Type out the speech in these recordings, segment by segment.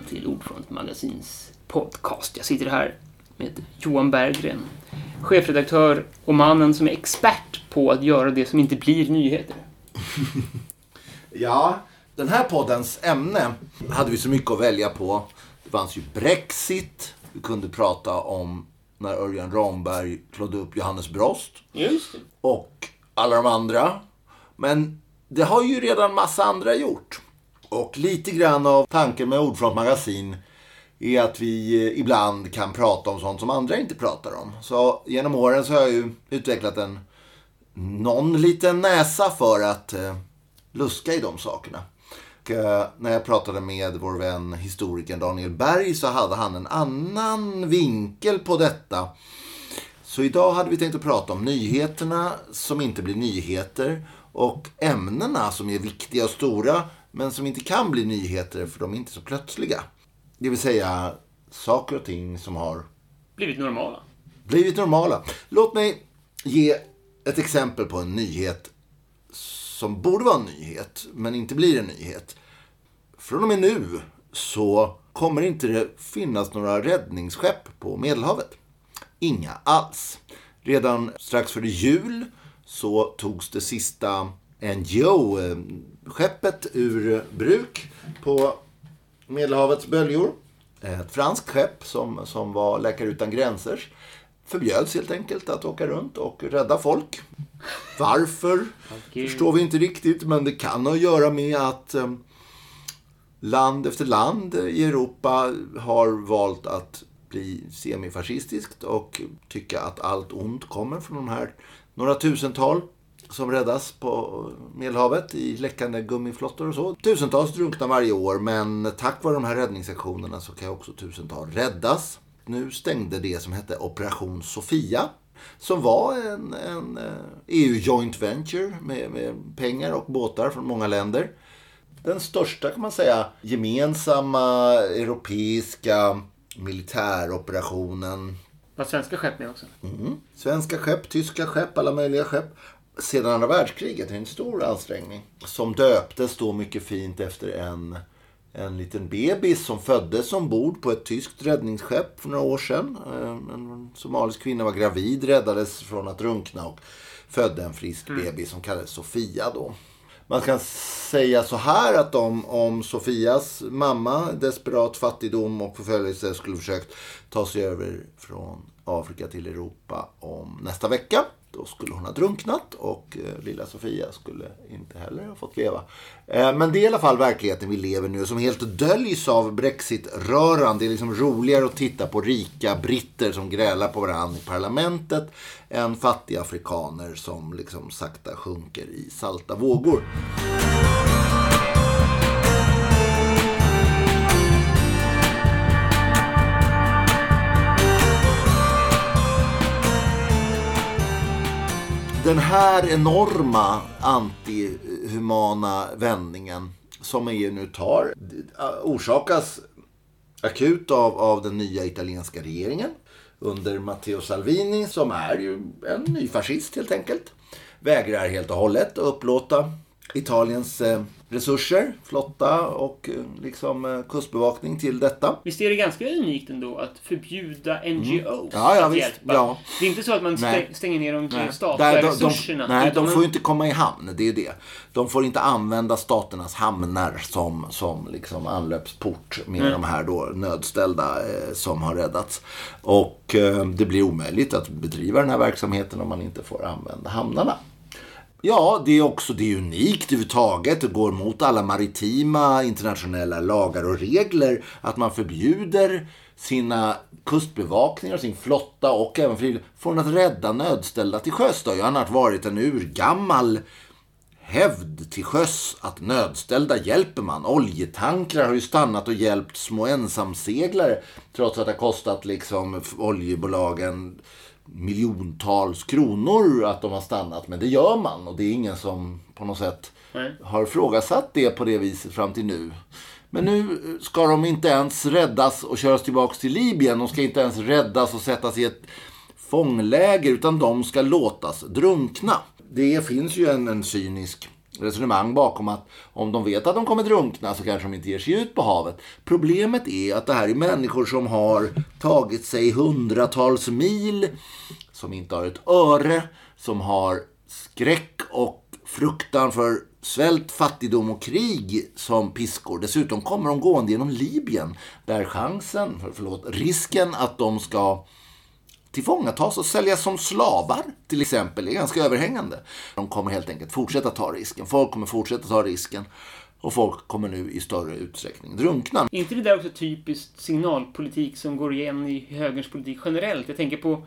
välkomna till Ordfront Magasins podcast. Jag sitter här med Johan Berggren, chefredaktör och mannen som är expert på att göra det som inte blir nyheter. Ja, den här poddens ämne hade vi så mycket att välja på. Det fanns ju Brexit. Vi kunde prata om när Örjan Ramberg klodde upp Johannes Brost. Just det. Och alla de andra. Men det har ju redan massa andra gjort. Och lite grann av tanken med Ordfront Magasin är att vi eh, ibland kan prata om sånt som andra inte pratar om. Så genom åren så har jag ju utvecklat en någon liten näsa för att eh, luska i de sakerna. Och, eh, när jag pratade med vår vän historikern Daniel Berg så hade han en annan vinkel på detta. Så idag hade vi tänkt att prata om nyheterna som inte blir nyheter och ämnena som är viktiga och stora men som inte kan bli nyheter för de är inte så plötsliga. Det vill säga saker och ting som har Blivit normala. blivit normala. Låt mig ge ett exempel på en nyhet som borde vara en nyhet, men inte blir en nyhet. Från och med nu så kommer inte det finnas några räddningsskepp på Medelhavet. Inga alls. Redan strax före jul så togs det sista NGO-skeppet ur bruk på Medelhavets böljor. Ett franskt skepp som, som var Läkare Utan Gränser förbjöds helt enkelt att åka runt och rädda folk. Varför förstår vi inte riktigt, men det kan ha att göra med att eh, land efter land i Europa har valt att bli semifascistiskt och tycka att allt ont kommer från de här några tusental som räddas på Medelhavet i läckande gummiflottor och så. Tusentals drunknar varje år, men tack vare de här räddningsaktionerna så kan också tusental räddas. Nu stängde det som hette Operation Sofia, som var en, en eh, EU joint venture med, med pengar och båtar från många länder. Den största kan man säga gemensamma europeiska militäroperationen Var svenska skepp med också? Mm. Svenska skepp, tyska skepp, alla möjliga skepp. Sedan andra världskriget, en stor ansträngning. Som döptes då mycket fint efter en, en liten bebis som föddes ombord på ett tyskt räddningsskepp för några år sedan. Eh, En somalisk kvinna var gravid, räddades från att drunkna och födde en frisk bebis som kallades Sofia då. Man kan säga så här att om, om Sofias mamma, desperat fattigdom och förföljelse skulle försökt ta sig över från Afrika till Europa om nästa vecka. Då skulle hon ha drunknat och eh, lilla Sofia skulle inte heller ha fått leva. Eh, men det är i alla fall verkligheten vi lever nu som helt döljs av Brexit-röran. Det är liksom roligare att titta på rika britter som grälar på varandra i parlamentet än fattiga afrikaner som liksom sakta sjunker i salta vågor. Den här enorma antihumana vändningen som EU nu tar eh, orsakas akut av, av den nya italienska regeringen under Matteo Salvini som är ju en ny fascist helt enkelt. Vägrar helt och hållet att upplåta Italiens eh, resurser, flotta och eh, liksom eh, kustbevakning till detta. Visst är det ganska unikt ändå att förbjuda NGOs Mm. Ja, ja, att visst. hjälpa? Ja. Det är inte så att man Nej. stäng, stänger ner de Nej. statliga Där- de, resurserna. De, nej, de får ju inte komma i hamn. Det är det. De får inte använda staternas hamnar som, som liksom anlöpsport med de här då nödställda eh, som har räddats. Och eh, det blir omöjligt att bedriva den här verksamheten om man inte får använda hamnarna. Ja, det är också det är unikt överhuvudtaget. Det går mot alla maritima internationella lagar och regler att man förbjuder sina kustbevakningar, sin flotta och även frivilliga från att rädda nödställda till sjöss. Det har ju annars varit en urgammal hävd till sjöss att nödställda hjälper man. Oljetankrar har ju stannat och hjälpt små ensamseglare trots att det har kostat liksom oljebolagen miljontals kronor att de har stannat. Men det gör man och det är ingen som på något sätt Nej. har ifrågasatt det på det viset fram till nu. Men nu ska de inte ens räddas och köras tillbaks till Libyen. De ska inte ens räddas och sättas i ett fångläger utan de ska låtas drunkna. Det finns ju en, en cynisk resonemang bakom att om de vet att de kommer drunkna så kanske de inte ger sig ut på havet. Problemet är att det här är människor som har tagit sig hundratals mil, som inte har ett öre, som har skräck och fruktan för svält, fattigdom och krig som piskor. Dessutom kommer de gående genom Libyen där chansen, förlåt, risken att de ska tillfångatas och säljas som slavar till exempel är ganska överhängande. De kommer helt enkelt fortsätta ta risken. Folk kommer fortsätta ta risken. Och folk kommer nu i större utsträckning drunkna. Är inte det där också typiskt signalpolitik som går igen i högerns politik generellt? Jag tänker på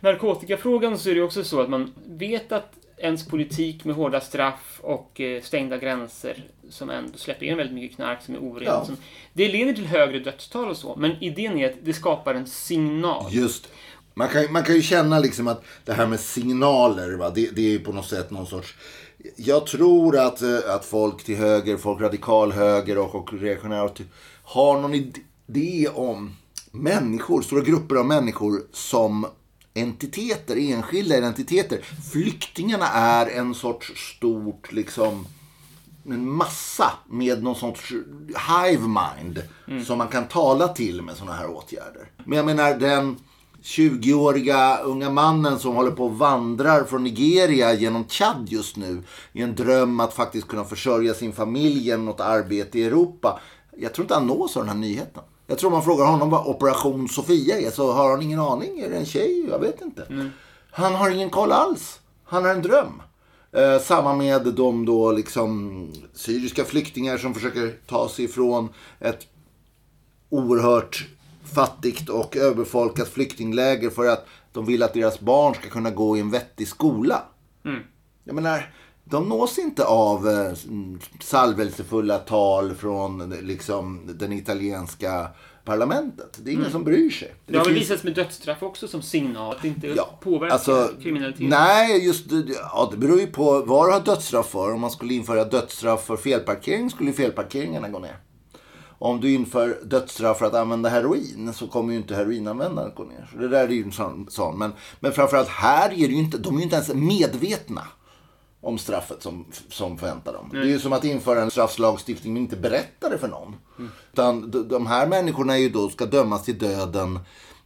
narkotikafrågan så är det också så att man vet att ens politik med hårda straff och eh, stängda gränser som ändå släpper in väldigt mycket knark som är orent. Ja. som- Det leder till högre dödstal och så, men idén är att det skapar en signal. Just man kan, man kan ju känna liksom att det här med signaler, va? Det, det är ju på något sätt någon sorts... Jag tror att, eh, att folk till höger, folk radikal höger och, och reaktionära har någon idé om människor, stora grupper av människor som entiteter, enskilda identiteter. Flyktingarna är en sorts stort liksom en massa med någon sorts hive mind som man kan tala till med sådana här åtgärder. Men jag menar den 20-åriga unga mannen som håller på och vandrar från Nigeria genom Chad just nu i en dröm att faktiskt kunna försörja sin familj genom något arbete i Europa. Jag tror inte han nås av den här nyheten. Jag tror man frågar honom vad Operation Sofia är så har han ingen aning. Är det en tjej? Jag vet inte. Han har ingen koll alls. Han har en dröm. Eh, samma med de då liksom syriska flyktingar som försöker ta sig ifrån ett oerhört fattigt och överfolkat flyktingläger för att de vill att deras barn ska kunna gå i en vettig skola. Jag menar, de nås inte av eh, salvelsefulla tal från liksom, den italienska parlamentet. Det är ingen som bryr sig. Det har väl finns- visats med dödsstraff också som signal att det inte Ja, påverkar alltså, kriminalitet. Nej, just det. Ja, det beror ju på vad du har dödsstraff för. Om man skulle införa dödsstraff för felparkering skulle felparkeringarna gå ner. Om du inför dödsstraff för att använda heroin så kommer ju inte heroinanvändandet gå ner. Så det där är ju en sån. sån. Men, men framförallt här är det ju inte, de är ju inte ens medvetna om straffet som, som förväntar dem. Det är ju som att införa en strafflagstiftning men inte berätta det för någon. Utan de, de här människorna är ju då, ska dömas till döden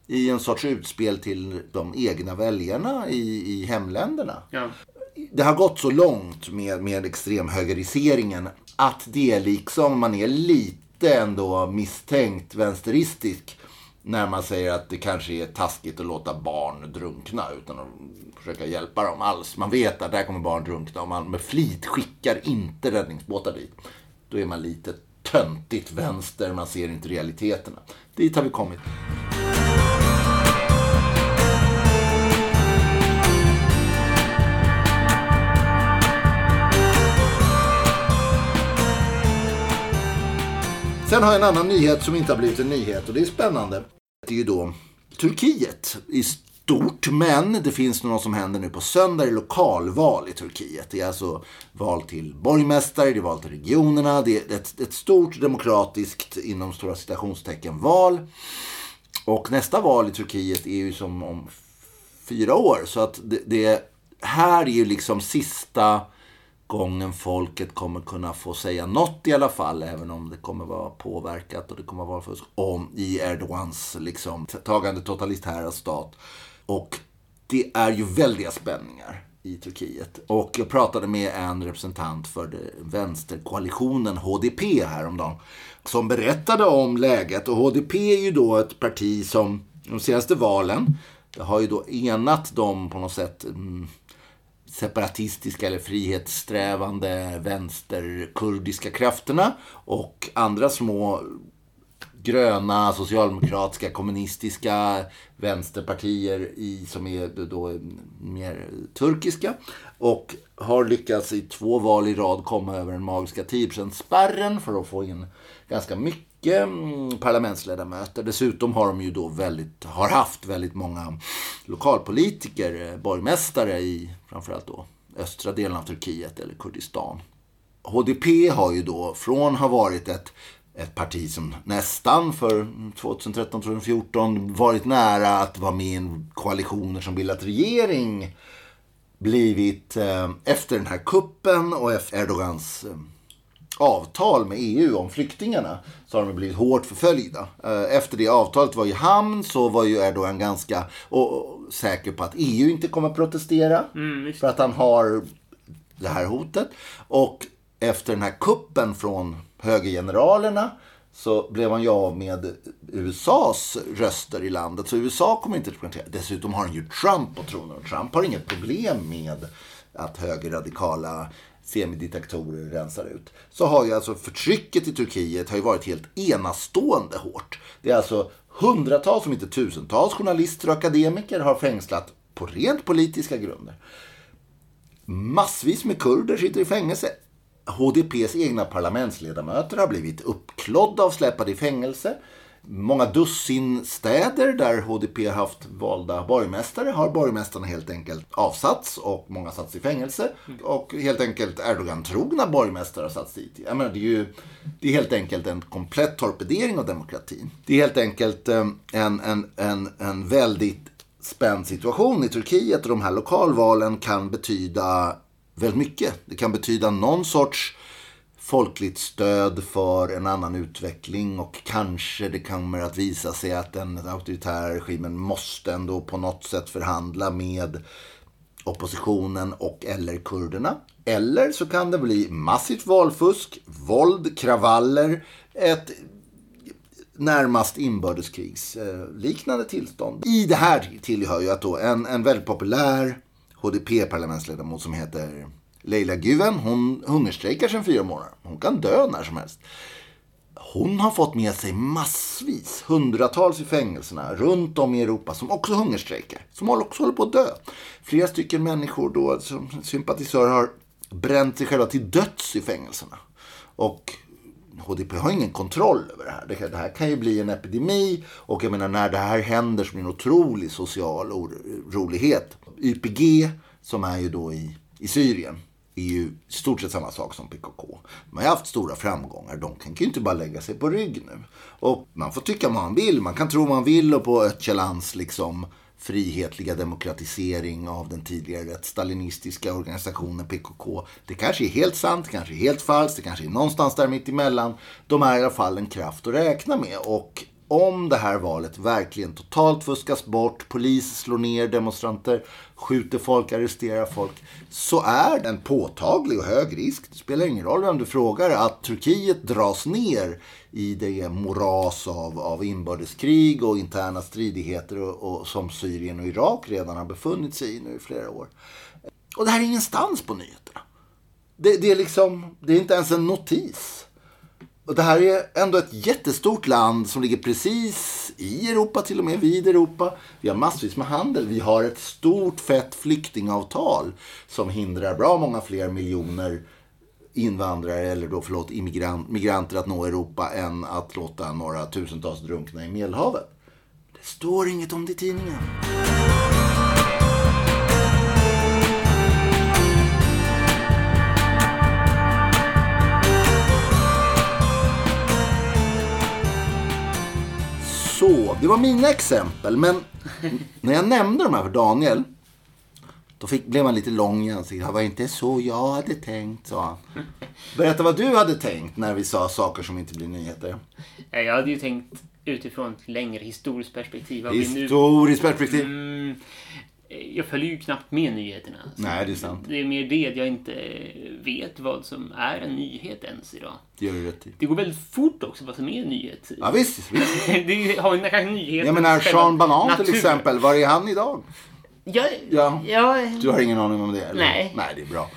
i en sorts utspel till de egna väljarna i, i hemländerna. Ja. Det har gått så långt med, med extremhögeriseringen att det liksom, man är lite ändå misstänkt vänsteristisk när man säger att det kanske är taskigt att låta barn drunkna utan att försöka hjälpa dem alls. Man vet att där kommer barn drunkna och man med flit skickar inte räddningsbåtar dit. Då är man lite töntigt vänster, man ser inte realiteterna. Dit har vi kommit. Sen har jag en annan nyhet som inte har blivit en nyhet och det är spännande. Det är ju då Turkiet i stort, men det finns något som händer nu på söndag i lokalval i Turkiet. Det är alltså val till borgmästare, det är val till regionerna, det är ett, ett stort demokratiskt, inom stora citationstecken, val. Och nästa val i Turkiet är ju som om fyra år. Så att det, det här är ju liksom sista gången folket kommer kunna få säga något i alla fall, även om det kommer vara påverkat och det kommer vara fusk om i Erdogans liksom tagande totalitära stat. Och det är ju väldiga spänningar i Turkiet. Och jag pratade med en representant för vänsterkoalitionen HDP häromdagen. Som berättade om läget. Och HDP är ju då ett parti som de senaste valen har ju då enat dem på något sätt mm, separatistiska eller frihetssträvande vänsterkurdiska krafterna och andra små gröna, socialdemokratiska, kommunistiska vänsterpartier i, som är då mer turkiska. Och har lyckats i två val i rad komma över den magiska 10%-spärren för att få in ganska mycket mycket mm, parlamentsledamöter. Dessutom har de ju då väldigt, har haft väldigt många lokalpolitiker, eh, borgmästare i framförallt då östra delen av Turkiet eller Kurdistan. HDP har ju då från ha varit ett, ett parti som nästan för 2013-2014 varit nära att vara med i koalitioner som bildat regering blivit, eh, efter den här kuppen och efter Erdogans eh, avtal med EU om flyktingarna så har de blivit hårt förföljda. Eh, efter det avtalet var i hamn så var ju Erdogan ganska och, och, säker på att EU inte kommer att protestera. Mm, för att han har det här hotet. Och efter den här kuppen från högergeneralerna så blev han ju av med USAs röster i landet. Så USA kommer inte att representera. Dessutom har han ju Trump på tronen. Trump har inget problem med att högerradikala semidiktatorer rensar ut. Så har ju alltså förtrycket i Turkiet har ju varit helt enastående hårt. Det är alltså hundratals, om inte tusentals journalister och akademiker har fängslat på rent politiska grunder. Massvis med kurder sitter i fängelse. HDPs egna parlamentsledamöter har blivit uppklodda och släpade i fängelse. Många dussin städer där HDP haft valda borgmästare har borgmästarna helt enkelt avsatts och många satts i fängelse. Och helt enkelt Erdogan-trogna borgmästare har satts dit. Jag menar, det, är ju, det är helt enkelt en komplett torpedering av demokratin. Det är helt enkelt eh, en, en, en, en väldigt spänd situation i Turkiet och de här lokalvalen kan betyda väldigt mycket. Det kan betyda någon sorts folkligt stöd för en annan utveckling och kanske det kommer att visa sig att den auktoritära regimen måste ändå på något sätt förhandla med oppositionen och eller kurderna. Eller så kan det bli massivt valfusk, våld, kravaller, ett närmast inbördeskrigsliknande eh, tillstånd. I det här tillhör ju att då en, en väldigt populär HDP-parlamentsledamot som heter Leila Güven, hon hungerstrejkar sedan fyra månader. Hon kan dö när som helst. Hon har fått med sig massvis, hundratals i fängelserna runt om i Europa som också hungerstrejkar. Som också håller på att dö. Flera stycken människor då, som sympatisörer har bränt sig själva till döds i fängelserna. Och HDP har ingen kontroll över det här. Det, det här kan ju bli en epidemi och jag menar när det här händer som en otrolig social orolighet. YPG som är ju då i, i Syrien är ju i stort sett samma sak som PKK. De har ju haft stora framgångar. De kan ju inte bara lägga sig på rygg nu. Och man får tycka vad man vill. Man kan tro vad man vill och på Öcalans liksom frihetliga demokratisering av den tidigare rätt stalinistiska organisationen PKK. Det kanske är helt sant, det kanske är helt falskt, det kanske är någonstans där mitt emellan. De är i alla fall en kraft att räkna med. Och om det här valet verkligen totalt fuskas bort, polis slår ner demonstranter, skjuter folk, arresterar folk, så är det en påtaglig och hög risk, det spelar ingen roll vem du frågar, att Turkiet dras ner i det moras av, av inbördeskrig och interna stridigheter och, och, som Syrien och Irak redan har befunnit sig i nu i flera år. Och det här är ingenstans på nyheterna. Det, det, är liksom, det är inte ens en notis. Och det här är ändå ett jättestort land som ligger precis i Europa, till och med vid Europa. Vi har massvis med handel. Vi har ett stort fett flyktingavtal som hindrar bra många fler miljoner invandrare, eller då förlåt, immigrant, migranter att nå Europa än att låta några tusentals drunkna i Medelhavet. Det står inget om det i tidningen. Så, det var mina exempel. Men när jag nämnde de här för Daniel, då fick, blev han lite lång i ansiktet. Det var inte så jag hade tänkt, sa han. Berätta vad du hade tänkt när vi sa saker som inte blir nyheter. Jag hade ju tänkt utifrån ett längre historiskt perspektiv. Historiskt perspektiv. Mm, jag följer ju knappt med nyheterna. Nej, det är sant. Det är mer det att jag inte vet vad som är en nyhet ens idag. Det gör du rätt i. Det går väldigt fort också vad som är en nyhet. Ja, visst, visst. det har ju kanske nyheter. Jag menar, Sean Banan till natur- exempel. Var är han idag? Ja, Ja. ja. Du har ingen aning om det? Eller? Nej. Nej, det är bra.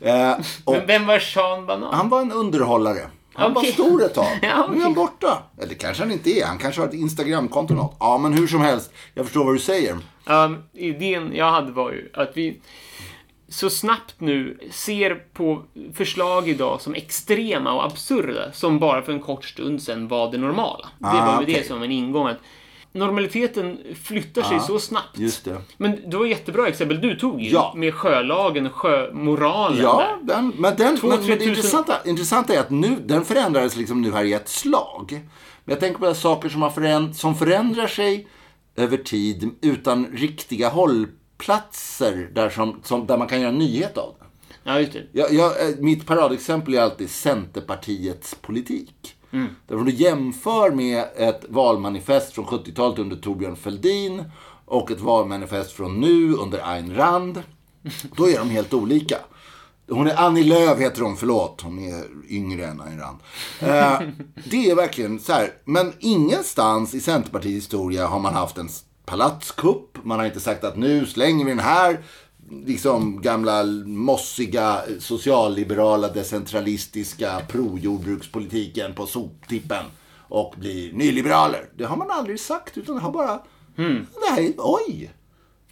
Eh, och Men vem var Sean Banan? han var en underhållare. Han Okej. var stor ett tag. Ja, Nu är han borta. Eller kanske han inte är. Han kanske har ett Instagramkonto eller något. Ja, men hur som helst. Jag förstår vad du säger. Um, idén jag hade var ju att vi så snabbt nu ser på förslag idag som extrema och absurda som bara för en kort stund sedan var det normala. Det Ah, var ju okej. det som en ingång. Att normaliteten flyttar sig Ja, så snabbt. Just det. Men det var jättebra exempel du tog ju. Ja. Med sjölagen och sjömoralen Ja, den, men, den, Två, men, tre men det intressanta, intressanta är att nu, den förändrades liksom nu här i ett slag. Men jag tänker på saker som, har föränd, som förändrar sig över tid utan riktiga webbplatser där, som, som, där man kan göra nyhet av det. Ja, just det. Jag, jag, eh, mitt paradexempel är alltid Centerpartiets politik. Mm. Därför du jämför med ett valmanifest från 70-talet under Torbjörn Fälldin och ett valmanifest från nu under Ayn Rand. Då är de helt olika. Hon är Annie Lööf heter hon, förlåt. Hon är yngre än Ayn Rand. Eh, det är verkligen så här. Men ingenstans i Centerpartiets historia har man haft en palatskupp. Man har inte sagt att nu slänger vi den här liksom gamla mossiga socialliberala decentralistiska projordbrukspolitiken på soptippen och blir nyliberaler. Det har man aldrig sagt utan det har bara, mm. nej, oj.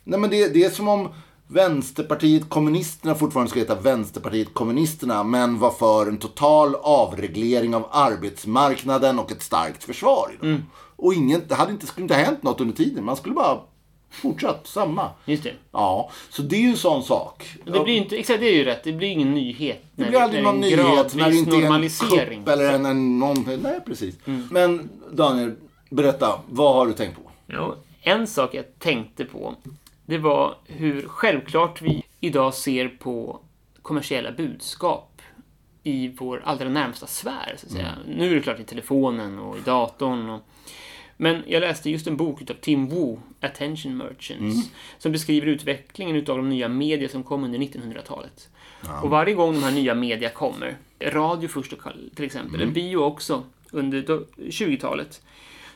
Nej men det, det är som om Vänsterpartiet kommunisterna fortfarande ska heta Vänsterpartiet kommunisterna men var för en total avreglering av arbetsmarknaden och ett starkt försvar. Mm. Och ingen, det hade inte, skulle inte hänt något under tiden. Man skulle bara fortsatt samma. Just det. Ja, så det är ju en sån sak. Det blir inte, exakt det är ju rätt. Det blir ingen nyhet. Det blir aldrig någon nyhet när det inte är en kupp eller en, en någon, Nej, precis. Mm. Men Daniel, berätta. Vad har du tänkt på? Ja, en sak jag tänkte på det var hur självklart vi idag ser på kommersiella budskap i vår allra närmsta sfär. Så att säga. Mm. Nu är det klart i telefonen och i datorn. Och... Men jag läste just en bok av Tim Wu, Attention Merchants, mm. som beskriver utvecklingen av de nya media som kom under 1900-talet. Ja. Och varje gång de här nya media kommer, radio först till exempel, mm. bio också, under 20-talet,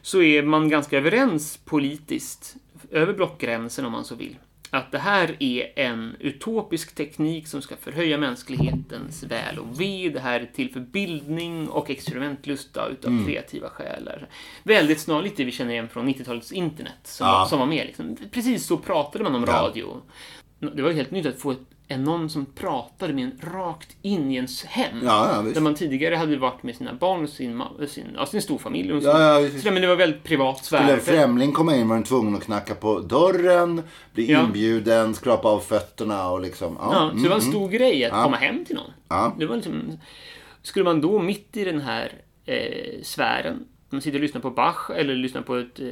så är man ganska överens politiskt över blockgränsen om man så vill, att det här är en utopisk teknik som ska förhöja mänsklighetens väl och ve. Det här är till för bildning och experimentlusta utav mm. kreativa själar. Väldigt snarlikt det vi känner igen från 90-talets internet som, ja. var, som var med. Liksom. Precis så pratade man om radio. Ja. Det var ju helt nytt att få ett än någon som pratade med en rakt in i ens hem. Ja, ja, där man tidigare hade varit med sina barn och sin, sin, ja, sin storfamilj. Och ja, ja, så, men det var väldigt privat sfär. Skulle en främling komma in var den tvungen att knacka på dörren, bli inbjuden, skrapa av fötterna och liksom. Ja, ja så det var en mm, stor mm. grej att komma hem till någon. Det var liksom, skulle man då mitt i den här eh, sfären man sitter och lyssnar på Bach eller lyssnar på ett... Eh,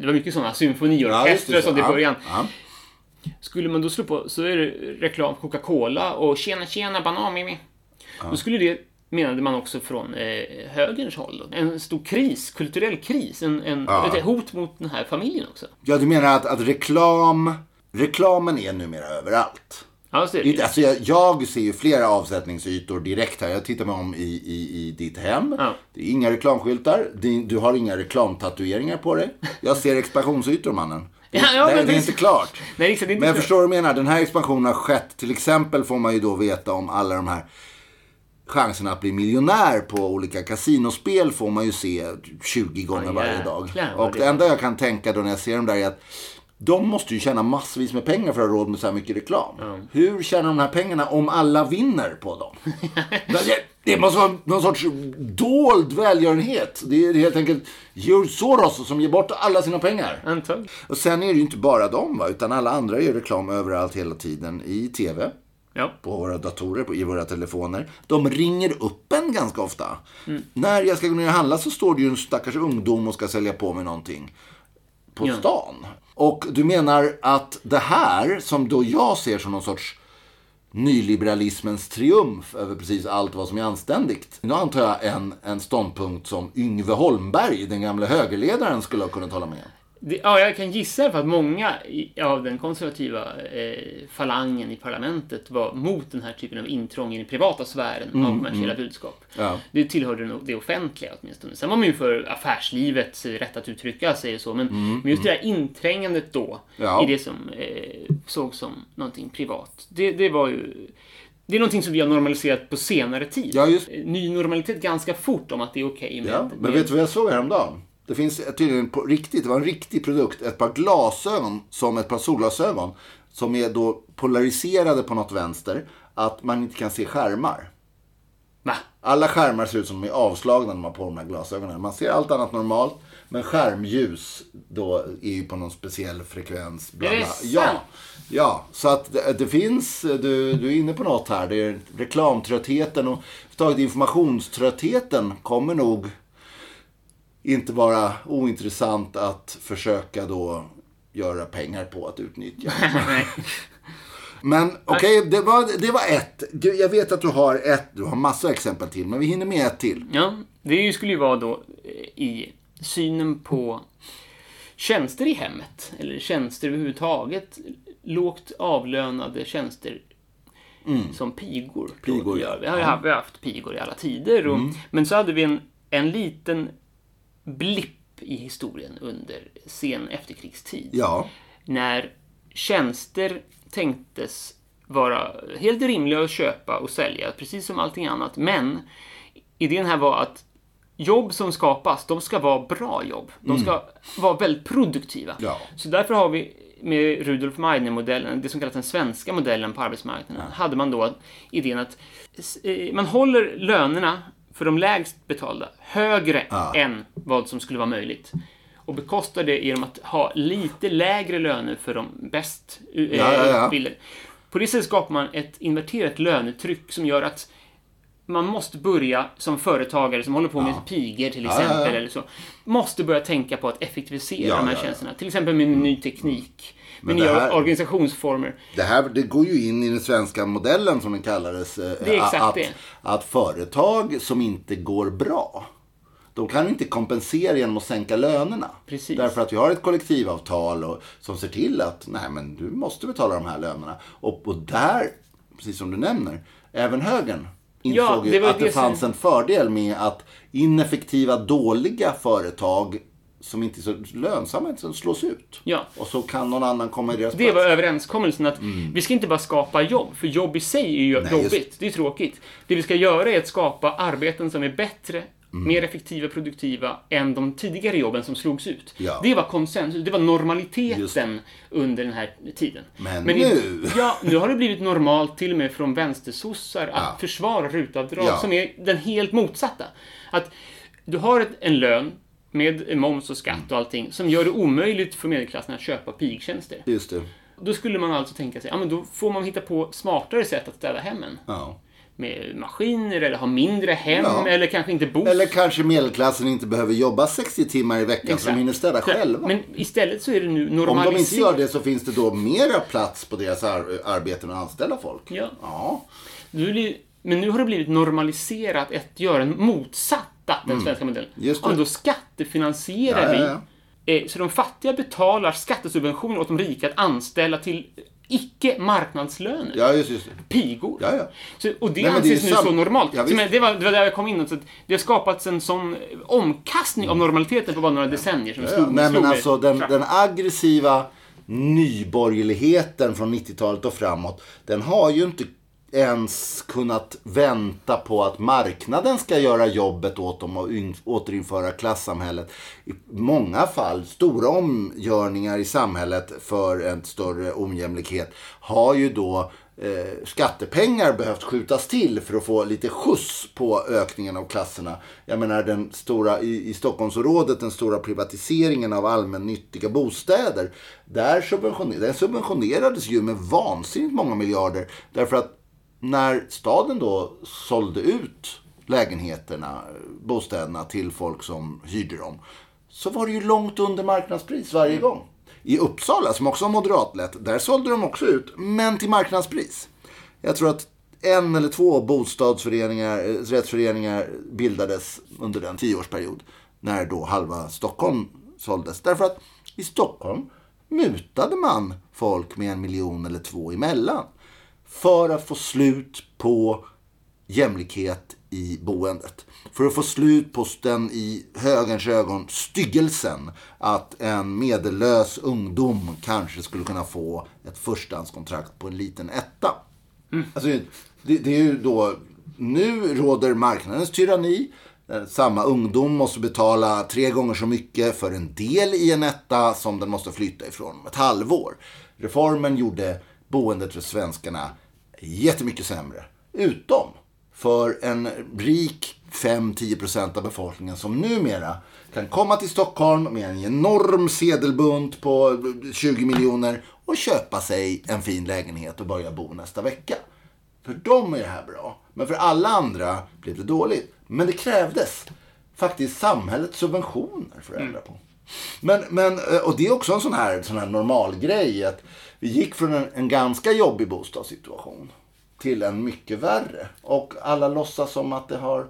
det var mycket sådana symfoniorkestrar ja, som det i början. Ja. Skulle man då slå på så är det reklam för Coca-Cola och tjena tjena bananmimi. Ja. Då skulle det menade man också från eh, högerns håll. En stor kris, kulturell kris, en, en, ja. ett hot mot den här familjen också. Ja, du menar att, att reklam, reklamen är numera överallt? Ja, ser det. Alltså, jag, jag ser ju flera avsättningsytor direkt här. Jag tittar mig om i, i, i ditt hem. Ja. Det är inga reklamskyltar. Du har inga reklamtatueringar på dig. Jag ser expansionsytor, mannen. Ja, ja, det, det, är inte klart. Nej, liksom, inte men jag förstår vad du menar. Den här expansionen har skett. Till exempel får man ju då veta om alla de här chanserna att bli miljonär på olika kasinospel får man ju se 20 gånger oh, varje dag. Och det enda jag kan tänka då när jag ser dem där är att de måste ju tjäna massvis med pengar för att ha råd med så här mycket reklam. Mm. Hur tjänar de här pengarna om alla vinner på dem? det måste vara någon sorts dold välgörenhet. Det är helt enkelt George Soros som ger bort alla sina pengar. Antagligen. Och sen är det ju inte bara dem, va? utan alla andra gör reklam överallt hela tiden. I TV, ja. på våra datorer, på, i våra telefoner. De ringer upp en ganska ofta. Mm. När jag ska gå ner och handla så står det ju en stackars ungdom och ska sälja på mig någonting på ja. stan. Och du menar att det här, som då jag ser som någon sorts nyliberalismens triumf över precis allt vad som är anständigt. Nu antar jag en, en ståndpunkt som Yngve Holmberg, den gamle högerledaren, skulle ha kunnat hålla med om. Det, ja, jag kan gissa för att många av den konservativa eh, falangen i parlamentet var mot den här typen av intrång i den privata sfären mm, av kommersiella mm. budskap. Ja. Det tillhörde det offentliga åtminstone. Sen var man ju för affärslivets rätt att uttrycka sig och så, men, mm, men just det där inträngandet då ja. i det som eh, sågs som någonting privat, det, det var ju det är någonting som vi har normaliserat på senare tid. Ja, just... Ny normalitet ganska fort om att det är okej okay med... Ja, men vet du vad jag såg häromdagen? Det finns tydligen på riktigt, det var en riktig produkt, ett par glasögon som ett par solglasögon som är då polariserade på något vänster, att man inte kan se skärmar. Va? Alla skärmar ser ut som de är avslagna när man har på de här glasögonen. Man ser allt annat normalt, men skärmljus då är ju på någon speciell frekvens. Bla bla. Är det ja, ja, så att det, det, finns, du, du är inne på något här. Det är reklamtröttheten och informationströttheten kommer nog inte vara ointressant att försöka då göra pengar på att utnyttja. Men okej, det, var, det var ett. Du, jag vet att du har ett, du har massa exempel till, men vi hinner med ett till. Ja, det skulle ju vara då eh, i synen på tjänster i hemmet, eller tjänster överhuvudtaget, lågt avlönade tjänster som pigor. Mm. Pigor, gör. Vi har ju haft, vi har haft pigor i alla tider. Och, Mm. Men så hade vi en, en liten blipp i historien under sen efterkrigstid. Ja, när tjänster tänktes vara helt rimliga att köpa och sälja, precis som allting annat. Men idén här var att jobb som skapas, de ska vara bra jobb. De ska vara väldigt produktiva. Mm. Ja. Så därför har vi med Rudolf Meidner-modellen, det som kallas den svenska modellen på arbetsmarknaden, hade man då idén att eh, man håller lönerna för de lägst betalda högre Ja. än vad som skulle vara möjligt. Och bekostar det genom att ha lite lägre löner för de bäst eh, Ja, ja, utbildade. På det sättet skapar man ett inverterat lönetryck som gör att man måste börja som företagare som håller på med pigor till Ja, exempel, ja, ja. eller så, måste börja tänka på att effektivisera Ja, de här ja, ja. tjänsterna. Till exempel med ny teknik, med nya här- organisationsformer. det här det går ju in i den svenska modellen som den kallades. eh, Det är exakt att, det. att företag som inte går bra, de kan inte kompensera genom att sänka lönerna. Precis. Därför att vi har ett kollektivavtal och, som ser till att nej, men du måste betala de här lönerna. Och, och där, precis som du nämner, även högern insåg Ja, ju det att det det som- fanns en fördel med att ineffektiva, dåliga företag som inte är så lönsamma som slås ut. Ja. Och så kan någon annan komma i deras Det plats. var överenskommelsen att vi ska inte bara skapa jobb, för jobb i sig är ju Mm. Nej, just- jobbigt. Det är tråkigt. Det vi ska göra är att skapa arbeten som är bättre, Mm. mer effektiva, produktiva än de tidigare jobben som slogs ut. Ja. Det var konsensus, det var normaliteten under den här tiden. Men i- nu- Ja, nu har det blivit normalt till och med från vänstersossar att Ja. försvara rutavdrag Ja. som är den helt motsatta. Att du har ett, en lön med moms och skatt och allting som gör det omöjligt för medelklassen att köpa pigtjänster. Just det. Då skulle man alltså tänka sig, ja men då får man hitta på smartare sätt att städa hemmen. Ja. Med maskiner, eller ha mindre hem, Ja. eller kanske inte bo... Eller kanske medelklassen inte behöver jobba 60 timmar i veckan så Exakt. de hinner städa Så- själva. Men istället så är det nu Om de inte normaliserat. gör det så finns det då mera plats på deras ar- arbeten att anställa folk. Ja. Ja. Men nu har det blivit normaliserat att göra motsatta den svenska modellen. Mm. Just det. Ja, då skattefinansierar Ja, ja, vi. Eh, Så de fattiga betalar skattesubventioner åt de rika att anställa till icke marknadslöner. Ja, just, just det. Pigor. Ja, ja. Så, och det Nej, det anses ju nu så normalt. Ja, så, men det, var, det var där jag kom in. Så att det har skapats en sån omkastning av normaliteten på bara några decennier. Som Ja, slog, Nej, slog men alltså den, den aggressiva nyborgerligheten från 90-talet och framåt, den har ju inte ens kunnat vänta på att marknaden ska göra jobbet åt dem och återinföra klassamhället. I många fall, stora omgörningar i samhället för en större ojämlikhet har ju då eh, skattepengar behövt skjutas till för att få lite skjuts på ökningen av klasserna. Jag menar den stora, i, i Stockholmsområdet, den stora privatiseringen av allmännyttiga bostäder. Där subventioner, den subventionerades ju med vansinnigt många miljarder. Därför att när staden då sålde ut lägenheterna, bostäderna till folk som hyrde dem. Så var det ju långt under marknadspris varje gång. I Uppsala, som också var moderatlett, där sålde de också ut, men till marknadspris. Jag tror att en eller två bostadsföreningar, eh, rättsföreningar bildades under den tioårsperiod. När då halva Stockholm såldes. Därför att i Stockholm mutade man folk med en miljon eller två emellan. För att få slut på jämlikhet i boendet. För att få slut på den i högerns ögon styggelsen att en medellös ungdom kanske skulle kunna få ett förstahandskontrakt på en liten etta. Alltså, det, det är ju då, nu råder marknadens tyranni. Eh, Samma ungdom måste betala tre gånger så mycket för en del i en etta som den måste flytta ifrån om ett halvår. Reformen gjorde boendet för svenskarna jättemycket sämre. Utom för en rik 5-10% av befolkningen som numera kan komma till Stockholm med en enorm sedelbunt på 20 miljoner och köpa sig en fin lägenhet och börja bo nästa vecka. För dem är det här bra. Men för alla andra blev det dåligt. Men det krävdes faktiskt samhällets subventioner för att ändra på. Men, men, eh, och det är också en sån här, sån här normal grej att vi gick från en, en ganska jobbig bostadssituation till en mycket värre. Och alla låtsas som att det har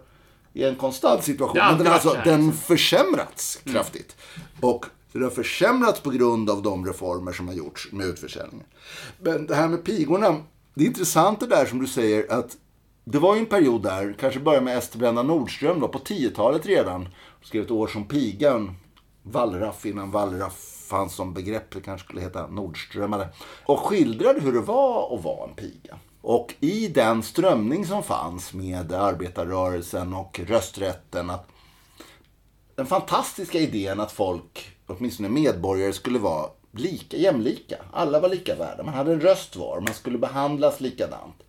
i en konstant situation. Har Men den, alltså, den försämrats kraftigt. Och den har försämrats på grund av de reformer som har gjorts med utförsäljningen. Men det här med pigorna. Det är intressant det där som du säger att det var ju en period där, kanske började med Ester Brenda Nordström då, på 10-talet redan. Skrev ett år som pigan. Wallraff innan Wallraff fanns som begrepp. Det kanske skulle heta nordströmmare Och skildrade hur det var att vara en piga. Och i den strömning som fanns med arbetarrörelsen och rösträtten. Att den fantastiska idén att folk, åtminstone medborgare, skulle vara lika, jämlika. Alla var lika värda. Man hade en röst var. Man skulle behandlas likadant.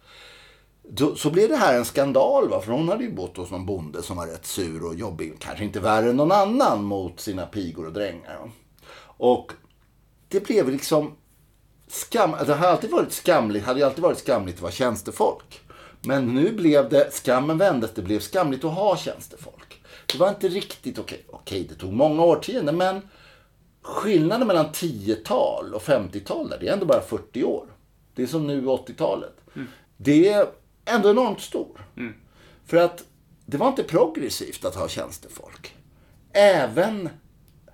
Då, så blev det här en skandal. Va? För hon hade ju bott hos någon bonde som var rätt sur och jobbig. Kanske inte värre än någon annan mot sina pigor och drängar. va. Och det blev liksom skam. Det har alltid varit skamligt, hade alltid varit skamligt att vara tjänstefolk. Men nu blev det, skammen vändes, det blev skamligt att ha tjänstefolk. Det var inte riktigt okej. Okej, det tog många årtionden, men skillnaden mellan 10-tal och 50-tal, där, det är ändå bara 40 år. Det är som nu 80-talet. Det är ändå enormt stor. För att det var inte progressivt att ha tjänstefolk. Även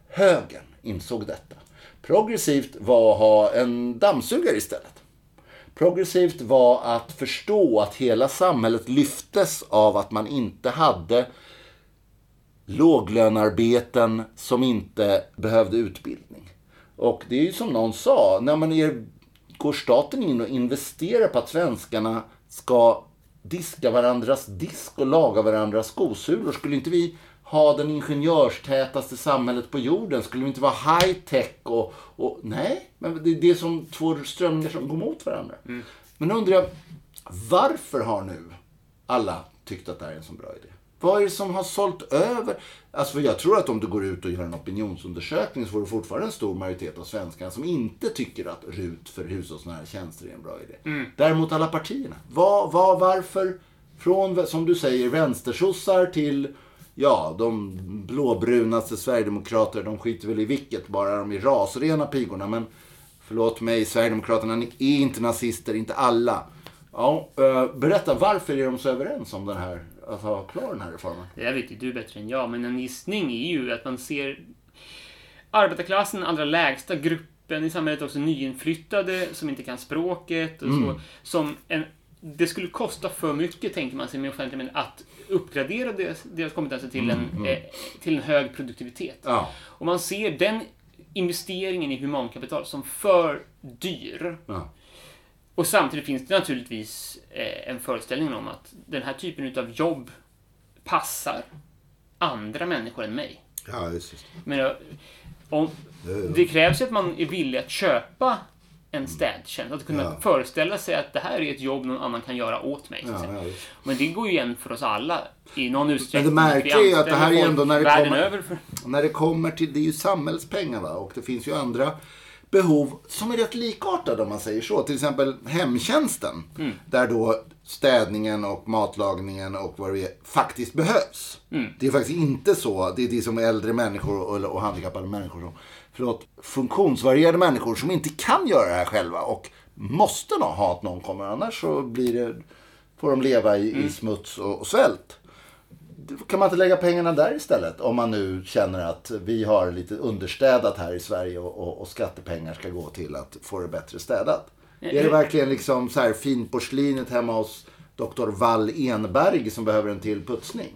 högern insåg detta. Progressivt var att ha en dammsugare istället. Progressivt var att förstå att hela samhället lyftes av att man inte hade låglönarbeten som inte behövde utbildning. Och det är ju som någon sa, när man är, går staten in och investerar på att svenskarna ska diska varandras disk och laga varandras skosulor, skulle inte vi ha den ingenjörstätaste samhället på jorden? Skulle vi inte vara high tech och, och... Nej, men det är det som två strömningar som går mot varandra. Men nu undrar jag, varför har nu alla tyckt att det här är en så bra idé? Vad är det som har sålt över? Alltså jag tror att om du går ut och gör en opinionsundersökning så får du fortfarande en stor majoritet av svenskarna som inte tycker att RUT för hushållsnära tjänster är en bra idé. Däremot alla partierna. Vad, vad, varför? Från, som du säger, vänstersossar till Ja, de blåbrunaste sverigedemokrater, de skiter väl i vilket, bara de är rasrena pigorna. Men förlåt mig, Sverigedemokraterna är inte nazister, inte alla. Ja, eh, berätta, varför är de så överens om den här, att ha klar den här reformen? Det där vet ju du bättre än jag, men en gissning är ju att man ser arbetarklassen, allra lägsta gruppen i samhället, också nyinflyttade som inte kan språket och så, som en det skulle kosta för mycket, tänker man sig med offentliga medel, att uppgradera deras, deras kompetenser till, en, eh, till en hög produktivitet. Ja. Och man ser den investeringen i humankapital som för dyr. Ja. Och samtidigt finns det naturligtvis eh, en föreställning om att den här typen av jobb passar andra människor än mig. Ja, just det. Men om, det krävs ju att man är villig att köpa en städtjänst. Att kunna Ja. föreställa sig att det här är ett jobb någon annan kan göra åt mig. Ja, ja. Men det går ju igen för oss alla i någon utsträckning. Men det märkliga är att det här är ändå när det kommer- för... När det kommer till, det är ju samhällspengar va? och det finns ju andra behov som är rätt likartade om man säger så. Till exempel hemtjänsten. Där då städningen och matlagningen och vad det är faktiskt behövs. Det är faktiskt inte så. Det är det som äldre människor och, och handikappade människor som, förlåt, funktionsvarierade människor som inte kan göra det här själva och måste nå, ha att någon kommer. Annars så blir det, får de leva i, i smuts och, och svält. Kan man inte lägga pengarna där istället? Om man nu känner att vi har lite understädat här i Sverige och, och, och skattepengar ska gå till att få det bättre städat. Är det verkligen liksom så här finporslinet hemma hos Dr. Wall Enberg som behöver en till putsning?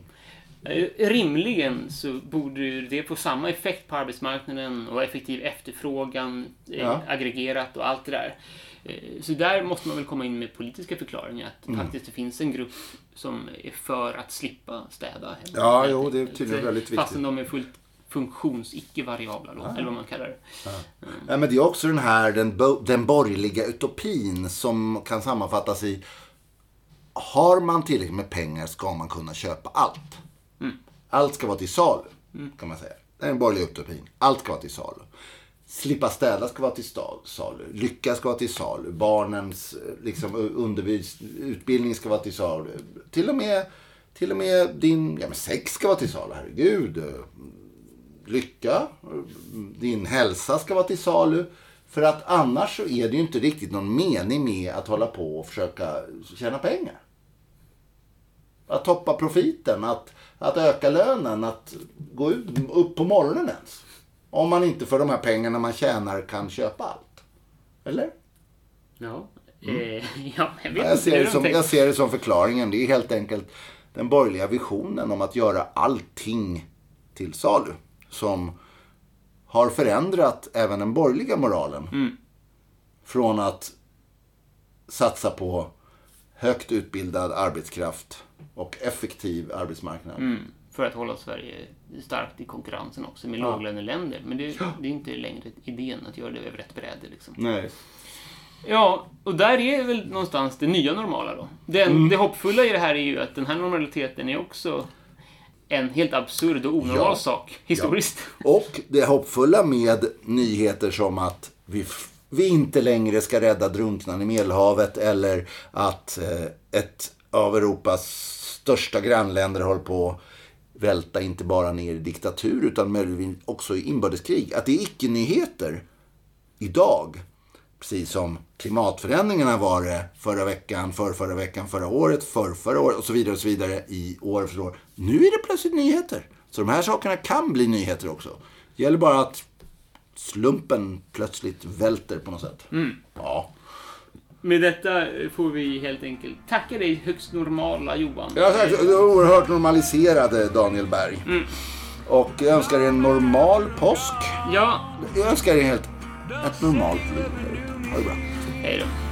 Eh, Rimligen så borde det få samma effekt på arbetsmarknaden och effektiv efterfrågan eh, Ja. aggregerat och allt det där. Eh, Så där måste man väl komma in med politiska förklaringar. Att Mm. faktiskt det finns en grupp som är för att slippa städa hemma. Ja, jo, det är tydligen väldigt viktigt. Fastän de är fullt funktions-icke-variabla då, eller vad man kallar det. Ja, men det är också den här den, bo- den borgerliga utopin som kan sammanfattas i Har man tillräckligt med pengar ska man kunna köpa allt. Allt ska vara till salu, kan man säga. Det är den borgerliga utopin. Allt ska vara till salu. Slippa städa ska vara till salu. Lycka ska vara till salu. Barnens eh, liksom, undervis, utbildning ska vara till salu. Till och med, till och med din ja, men sex ska vara till salu, herregud. Lycka, din hälsa ska vara till salu. För att annars så är det ju inte riktigt någon mening med att hålla på och försöka tjäna pengar. Att toppa profiten, att, att öka lönen, att gå ut, upp på morgonen ens. Om man inte för de här pengarna man tjänar kan köpa allt. Eller? Ja, eh, ja jag vet Jag ser, det de som, jag ser det som förklaringen. Det är helt enkelt den borgerliga visionen om att göra allting till salu. Som har förändrat även den borgerliga moralen. Mm. Från att satsa på högt utbildad arbetskraft och effektiv arbetsmarknad. Mm, för att hålla Sverige starkt i konkurrensen också med låglöneländer. Men det, det är inte längre idén att göra det över ett bräde. Liksom. Nej. Ja, och där är väl någonstans det nya normala då. Den, Mm. Det hoppfulla i det här är ju att den här normaliteten är också en helt absurd och onormal Ja. sak historiskt. Och det hoppfulla med nyheter som att vi, vi inte längre ska rädda drunknande i Medelhavet eller att eh, ett av Europas största grannländer håller på att välta inte bara ner i diktatur utan möjligen också i inbördeskrig. Att det är icke-nyheter idag. Precis som klimatförändringarna var det förra veckan, för förra veckan, förra året, för förra året och så vidare och så vidare i år efter år. Nu är det plötsligt nyheter. Så de här sakerna kan bli nyheter också. Det gäller bara att slumpen plötsligt välter på något sätt. Ja. Med detta får vi helt enkelt tacka dig högst normala Johan. Är så- oerhört normaliserade Daniel Berg. Och jag önskar er en normal påsk. Ja, Jag önskar er helt ett normalt liv. Ha det bra. hej då.